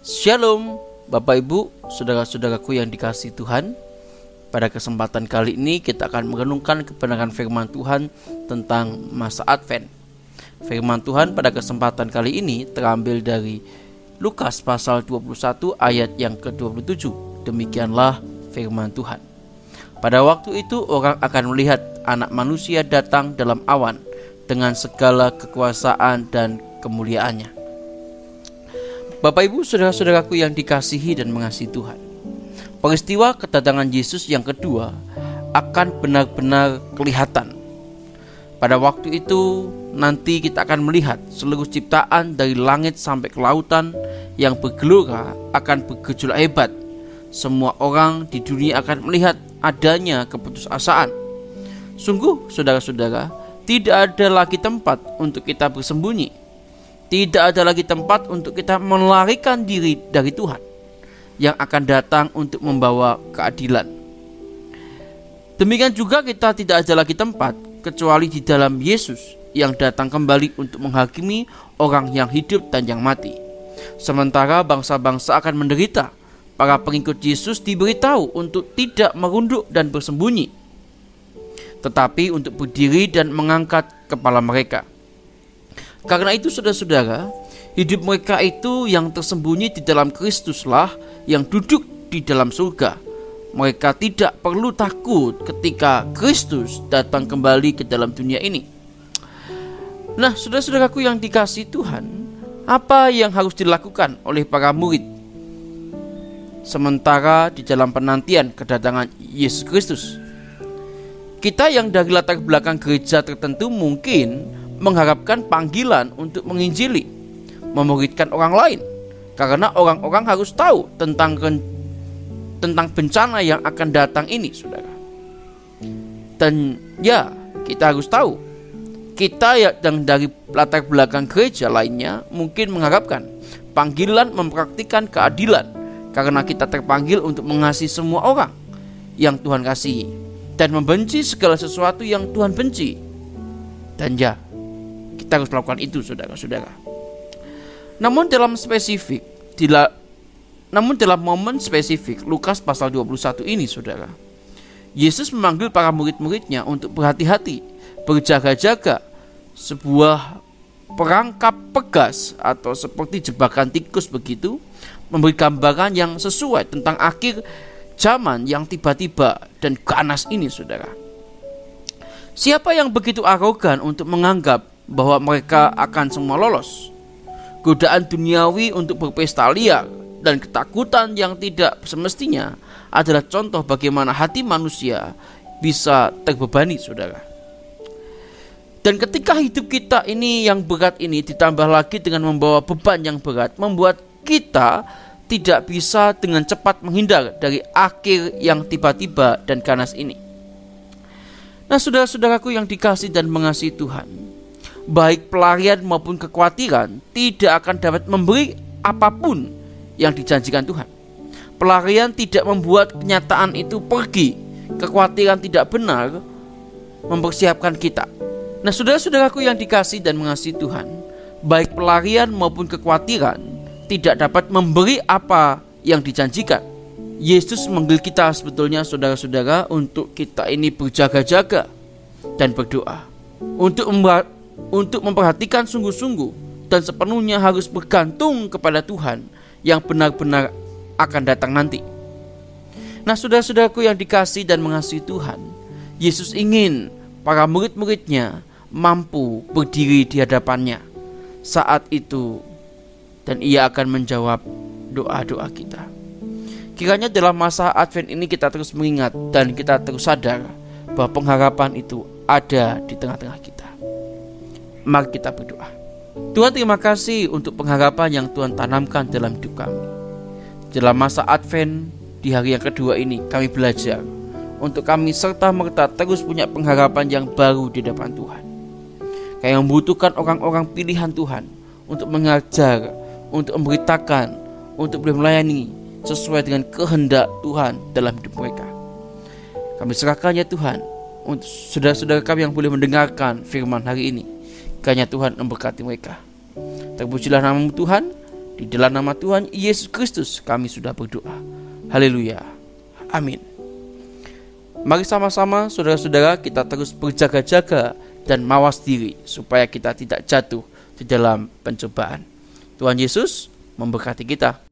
Shalom, Bapak Ibu, saudara-saudaraku yang dikasih Tuhan. Pada kesempatan kali ini kita akan merenungkan kebenaran firman Tuhan tentang masa Advent. Firman Tuhan pada kesempatan kali ini terambil dari Lukas pasal 21 ayat yang ke-27. Demikianlah firman Tuhan. Pada waktu itu orang akan melihat anak manusia datang dalam awan dengan segala kekuasaan dan kemuliaannya Bapak Ibu saudara-saudaraku yang dikasihi dan mengasihi Tuhan. Peristiwa kedatangan Yesus yang kedua akan benar-benar kelihatan. Pada waktu itu nanti kita akan melihat seluruh ciptaan dari langit sampai ke lautan yang bergelora akan bergejolak hebat. Semua orang di dunia akan melihat adanya keputusasaan. Sungguh saudara-saudara, tidak ada lagi tempat untuk kita bersembunyi tidak ada lagi tempat untuk kita melarikan diri dari Tuhan yang akan datang untuk membawa keadilan. Demikian juga kita tidak ada lagi tempat kecuali di dalam Yesus yang datang kembali untuk menghakimi orang yang hidup dan yang mati. Sementara bangsa-bangsa akan menderita, para pengikut Yesus diberitahu untuk tidak merunduk dan bersembunyi, tetapi untuk berdiri dan mengangkat kepala mereka. Karena itu saudara-saudara, hidup mereka itu yang tersembunyi di dalam Kristuslah yang duduk di dalam surga. Mereka tidak perlu takut ketika Kristus datang kembali ke dalam dunia ini. Nah, saudara-saudaraku yang dikasih Tuhan, apa yang harus dilakukan oleh para murid sementara di dalam penantian kedatangan Yesus Kristus? Kita yang dari latar belakang gereja tertentu mungkin mengharapkan panggilan untuk menginjili, memuridkan orang lain. Karena orang-orang harus tahu tentang tentang bencana yang akan datang ini, Saudara. Dan ya, kita harus tahu kita yang dari latar belakang gereja lainnya mungkin mengharapkan panggilan mempraktikkan keadilan karena kita terpanggil untuk mengasihi semua orang yang Tuhan kasihi dan membenci segala sesuatu yang Tuhan benci. Dan ya, kita harus melakukan itu, saudara-saudara. Namun dalam spesifik, dila, namun dalam momen spesifik Lukas pasal 21 ini, saudara, Yesus memanggil para murid-muridnya untuk berhati-hati, berjaga-jaga, sebuah perangkap pegas atau seperti jebakan tikus begitu, memberi gambaran yang sesuai tentang akhir zaman yang tiba-tiba dan ganas ini, saudara. Siapa yang begitu arogan untuk menganggap bahwa mereka akan semua lolos. Godaan duniawi untuk berpesta liar dan ketakutan yang tidak semestinya adalah contoh bagaimana hati manusia bisa terbebani, saudara. Dan ketika hidup kita ini yang berat ini ditambah lagi dengan membawa beban yang berat, membuat kita tidak bisa dengan cepat menghindar dari akhir yang tiba-tiba dan ganas ini. Nah, saudara-saudaraku yang dikasih dan mengasihi Tuhan, baik pelarian maupun kekhawatiran tidak akan dapat memberi apa pun yang dijanjikan Tuhan. Pelarian tidak membuat kenyataan itu pergi. Kekhawatiran tidak benar mempersiapkan kita. Nah, saudara-saudaraku yang dikasih dan mengasihi Tuhan, baik pelarian maupun kekhawatiran tidak dapat memberi apa yang dijanjikan. Yesus memanggil kita sebetulnya saudara-saudara untuk kita ini berjaga-jaga dan berdoa. Untuk untuk memperhatikan sungguh-sungguh dan sepenuhnya harus bergantung kepada Tuhan yang benar-benar akan datang nanti. Nah, saudara-saudaraku yang dikasih dan mengasihi Tuhan, Yesus ingin para murid-muridnya mampu berdiri di hadapannya saat itu dan ia akan menjawab doa-doa kita. Kiranya dalam masa Advent ini kita terus mengingat dan kita terus sadar bahwa pengharapan itu ada di tengah-tengah kita. Mari kita berdoa. Tuhan terima kasih untuk pengharapan yang Tuhan tanamkan dalam hidup kami. Dalam masa Advent di hari yang kedua ini kami belajar untuk kami serta merta terus punya pengharapan yang baru di depan Tuhan. Kami membutuhkan orang-orang pilihan Tuhan untuk mengajar, untuk memberitakan, untuk boleh melayani sesuai dengan kehendak Tuhan dalam hidup mereka. Kami serahkannya Tuhan untuk saudara-saudara kami yang boleh mendengarkan firman hari ini. Kiranya Tuhan memberkati mereka. Terpujilah nama Tuhan. Di dalam nama Tuhan Yesus Kristus kami sudah berdoa. Haleluya. Amin. Mari sama-sama saudara-saudara kita terus berjaga-jaga dan mawas diri supaya kita tidak jatuh di dalam pencobaan. Tuhan Yesus memberkati kita.